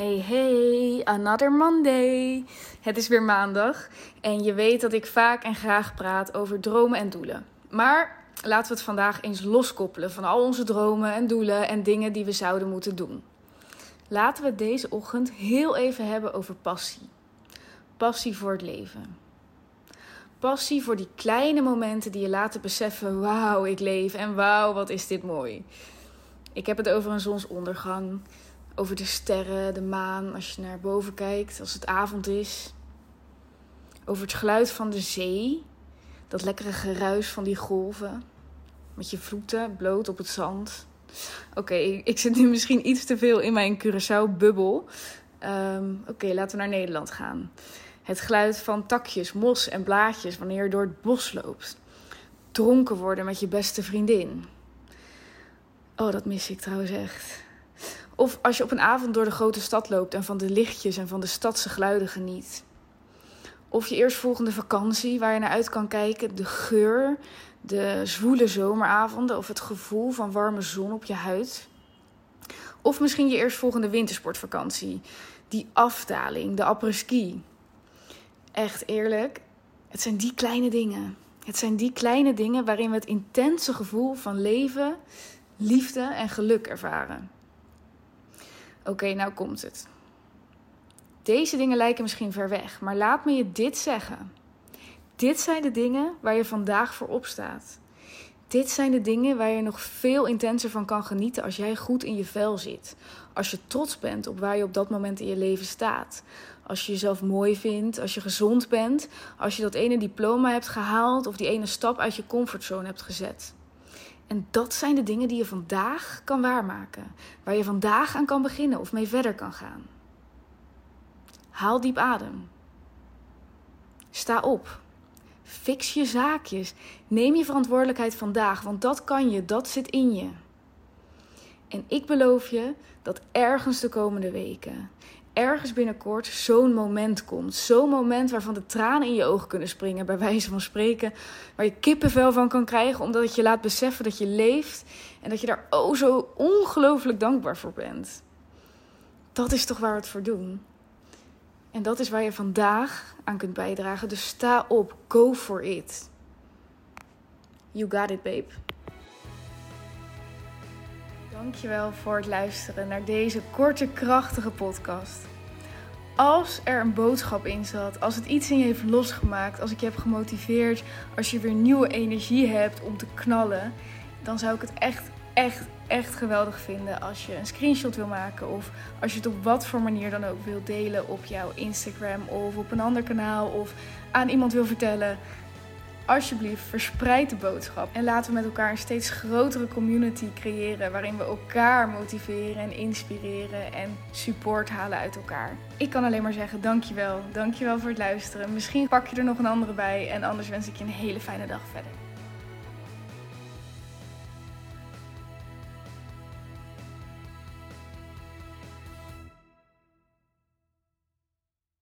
Hey hey, another Monday. Het is weer maandag en je weet dat ik vaak en graag praat over dromen en doelen. Maar laten we het vandaag eens loskoppelen van al onze dromen en doelen en dingen die we zouden moeten doen. Laten we het deze ochtend heel even hebben over passie. Passie voor het leven. Passie voor die kleine momenten die je laten beseffen: wauw, ik leef en wauw, wat is dit mooi. Ik heb het over een zonsondergang over de sterren, de maan, als je naar boven kijkt, als het avond is. Over het geluid van de zee, dat lekkere geruis van die golven. Met je voeten bloot op het zand. Oké, ik zit nu misschien iets te veel in mijn Curaçao-bubbel. Ehm, oké, laten we naar Nederland gaan. Het geluid van takjes, mos en blaadjes wanneer je door het bos loopt. Dronken worden met je beste vriendin. Oh, dat mis ik trouwens echt. Of als je op een avond door de grote stad loopt en van de lichtjes en van de stadse geluiden geniet. Of je eerstvolgende vakantie waar je naar uit kan kijken, de geur, de zwoele zomeravonden of het gevoel van warme zon op je huid. Of misschien je eerstvolgende wintersportvakantie, die afdaling, de après-ski. Echt eerlijk, het zijn die kleine dingen. Het zijn die kleine dingen waarin we het intense gevoel van leven, liefde en geluk ervaren. Oké, nou komt het. Deze dingen lijken misschien ver weg, maar laat me je dit zeggen. Dit zijn de dingen waar je vandaag voor opstaat. Dit zijn de dingen waar je nog veel intenser van kan genieten als jij goed in je vel zit. Als je trots bent op waar je op dat moment in je leven staat. Als je jezelf mooi vindt, als je gezond bent, als je dat ene diploma hebt gehaald of die ene stap uit je comfortzone hebt gezet. En dat zijn de dingen die je vandaag kan waarmaken. Waar je vandaag aan kan beginnen of mee verder kan gaan. Haal diep adem. Sta op. Fix je zaakjes. Neem je verantwoordelijkheid vandaag, want dat kan je, dat zit in je. En ik beloof je dat ergens de komende weken, ergens binnenkort zo'n moment komt. Zo'n moment waarvan de tranen in je ogen kunnen springen, bij wijze van spreken. Waar je kippenvel van kan krijgen, omdat het je laat beseffen dat je leeft. En dat je daar oh zo ongelooflijk dankbaar voor bent. Dat is toch waar we het voor doen. En dat is waar je vandaag aan kunt bijdragen. Dus sta op, go for it. You got it, babe. Dankjewel voor het luisteren naar deze korte, krachtige podcast. Als er een boodschap in zat, als het iets in je heeft losgemaakt, als ik je heb gemotiveerd, als je weer nieuwe energie hebt om te knallen, dan zou ik het echt, echt, echt geweldig vinden als je een screenshot wil maken of als je het op wat voor manier dan ook wil delen op jouw Instagram of op een ander kanaal of aan iemand wil vertellen alsjeblieft, verspreid de boodschap. En laten we met elkaar een steeds grotere community creëren. Waarin we elkaar motiveren en inspireren en support halen uit elkaar. Ik kan alleen maar zeggen: dankjewel. Dankjewel voor het luisteren. Misschien pak je er nog een andere bij. En anders wens ik je een hele fijne dag verder.